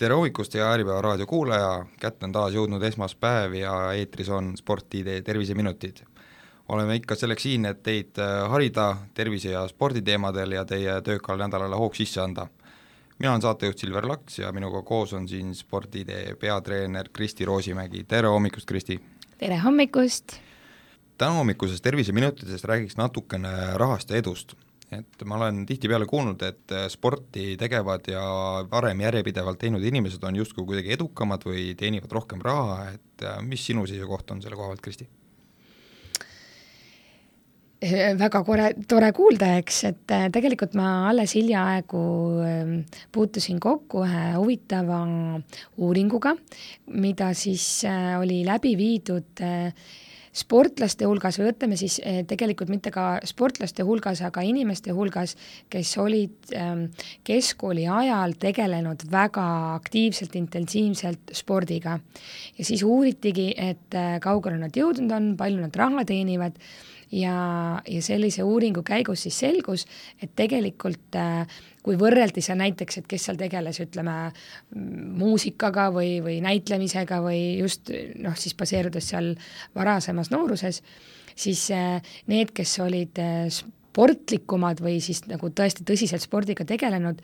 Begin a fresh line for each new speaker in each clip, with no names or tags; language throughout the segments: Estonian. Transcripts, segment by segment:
tere hommikust, hea Äripäeva raadio kuulaja, kätte on taas jõudnud esmaspäev ja eetris on Sport-ID terviseminutid. oleme ikka selleks siin, et teid äh, harida tervise- ja sporditeemadel ja teie töökale nädalale hoog sisse anda. mina olen saatejuht Silver Laks ja minuga koos on siin Sport-ID peatreener Kristi Roosimägi, tere hommikust, Kristi!
tere hommikust!
täna hommikuses Terviseminutides räägiks natukene rahast ja edust et ma olen tihtipeale kuulnud, et äh, sporti tegevad ja varem järjepidevalt teinud inimesed on justkui kuidagi edukamad või teenivad rohkem raha, et äh, mis sinu seisukoht on selle koha pealt, Kristi?
Äh, väga kore, tore kuulda, eks, et tegelikult ma alles hiljaaegu ähm, puutusin kokku ühe huvitava uuringuga, mida siis oli läbi viidud sportlaste hulgas või ütleme siis eh, tegelikult mitte ka sportlaste hulgas, aga inimeste hulgas, kes olid ähm, keskkooli ajal tegelenud väga aktiivselt, intensiivselt spordiga. ja siis uuritigi, et äh, kaugele nad jõudnud on, palju nad raha teenivad ja, ja sellise uuringu käigus siis selgus, et tegelikult äh, kui võrreldi seal näiteks, et kes seal tegeles, ütleme, muusikaga või, või näitlemisega või just noh, siis baseerudes seal varasemas nooruses, siis äh, need, kes olid äh, sportlikumad või siis nagu tõesti tõsiselt spordiga tegelenud,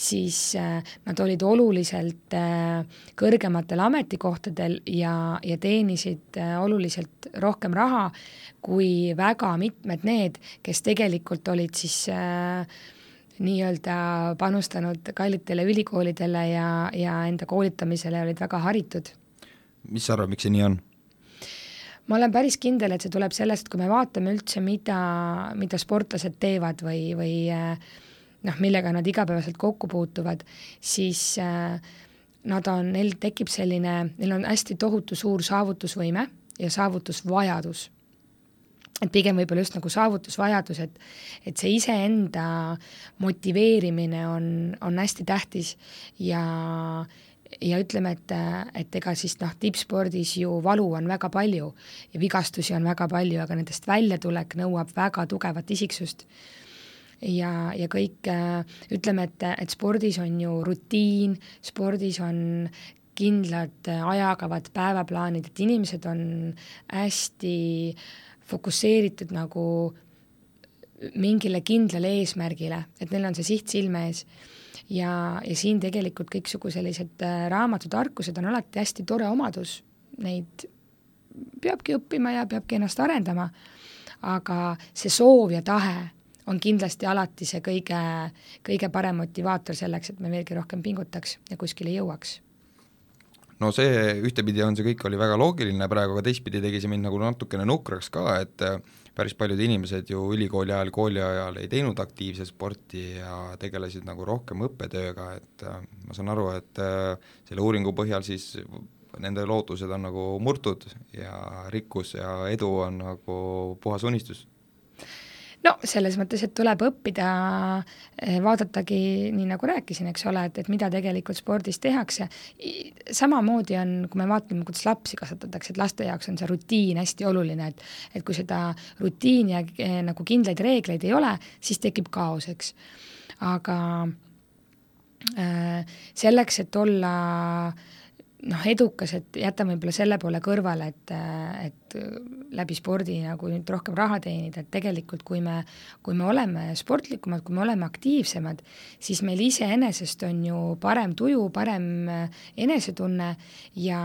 siis äh, nad olid oluliselt äh, kõrgematel ametikohtadel ja, ja teenisid äh, oluliselt rohkem raha kui väga mitmed need, kes tegelikult olid siis äh, nii-öelda panustanud kallitele ülikoolidele ja, ja enda koolitamisele olid väga haritud.
mis sa arvad, miks see nii on?
ma olen päris kindel, et see tuleb sellest, kui me vaatame üldse, mida, mida sportlased teevad või, või äh, noh, millega nad igapäevaselt kokku puutuvad, siis äh, nad on, neil tekib selline, neil on hästi tohutu suur saavutusvõime ja saavutusvajadus. et pigem võib-olla just nagu saavutusvajadus, et et see iseenda motiveerimine on, on hästi tähtis ja ja ütleme, et, et ega siis noh, tippspordis ju valu on väga palju ja vigastusi on väga palju, aga nendest väljatulek nõuab väga tugevat isiksust ja, ja kõik äh, ütleme, et, et spordis on ju rutiin, spordis on kindlad äh, ajakavad, päevaplaanid, et inimesed on hästi fokusseeritud nagu mingile kindlale eesmärgile, et neil on see siht silme ees. ja, ja siin tegelikult kõiksugu sellised äh, raamatutarkused on alati hästi tore omadus, neid peabki õppima ja peabki ennast arendama, aga see soov ja tahe on kindlasti alati see kõige, kõige parem motivaator selleks, et me veelgi rohkem pingutaks ja kuskile jõuaks.
No see, ühtepidi on see kõik, oli väga loogiline praegu, aga teistpidi tegi see mind nagu natukene nukraks ka, et äh, päris paljud inimesed ju ülikooli ajal, kooli ajal ei teinud aktiivset sporti ja tegelesid nagu rohkem õppetööga, et äh, ma saan aru, et äh, selle uuringu põhjal siis nende lootused on nagu murtud ja rikkus ja edu on nagu puhas unistus
no selles mõttes, et tuleb õppida, eh, vaadatagi, nii nagu rääkisin, eks ole, et, et mida tegelikult spordis tehakse, samamoodi on, kui me vaatame, kuidas lapsi kasvatatakse, et laste jaoks on see rutiin hästi oluline, et et kui seda rutiini ja eh, nagu kindlaid reegleid ei ole, siis tekib kaos, eks. aga äh, selleks, et olla äh, noh, edukas, et jätame võib-olla selle poole kõrvale, et, et läbi spordi nagu nüüd rohkem raha teenida, et tegelikult kui me, kui me oleme sportlikumad, kui me oleme aktiivsemad, siis meil iseenesest on ju parem tuju, parem enesetunne ja,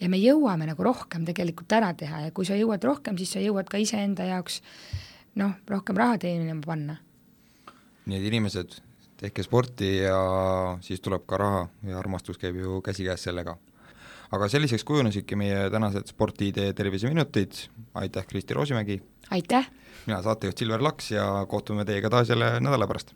ja me jõuame nagu rohkem tegelikult ära teha ja kui sa jõuad rohkem, siis sa jõuad ka iseenda jaoks noh, rohkem raha teenima panna.
nii et inimesed, tehke sporti ja siis tuleb ka raha ja armastus käib ju käsikäes sellega aga selliseks kujunesidki meie tänased Spordi-ID terviseminutid, aitäh, Kristi Roosimägi!
aitäh!
mina, saatejuht Silver Laks ja kohtume teiega taas jälle nädala pärast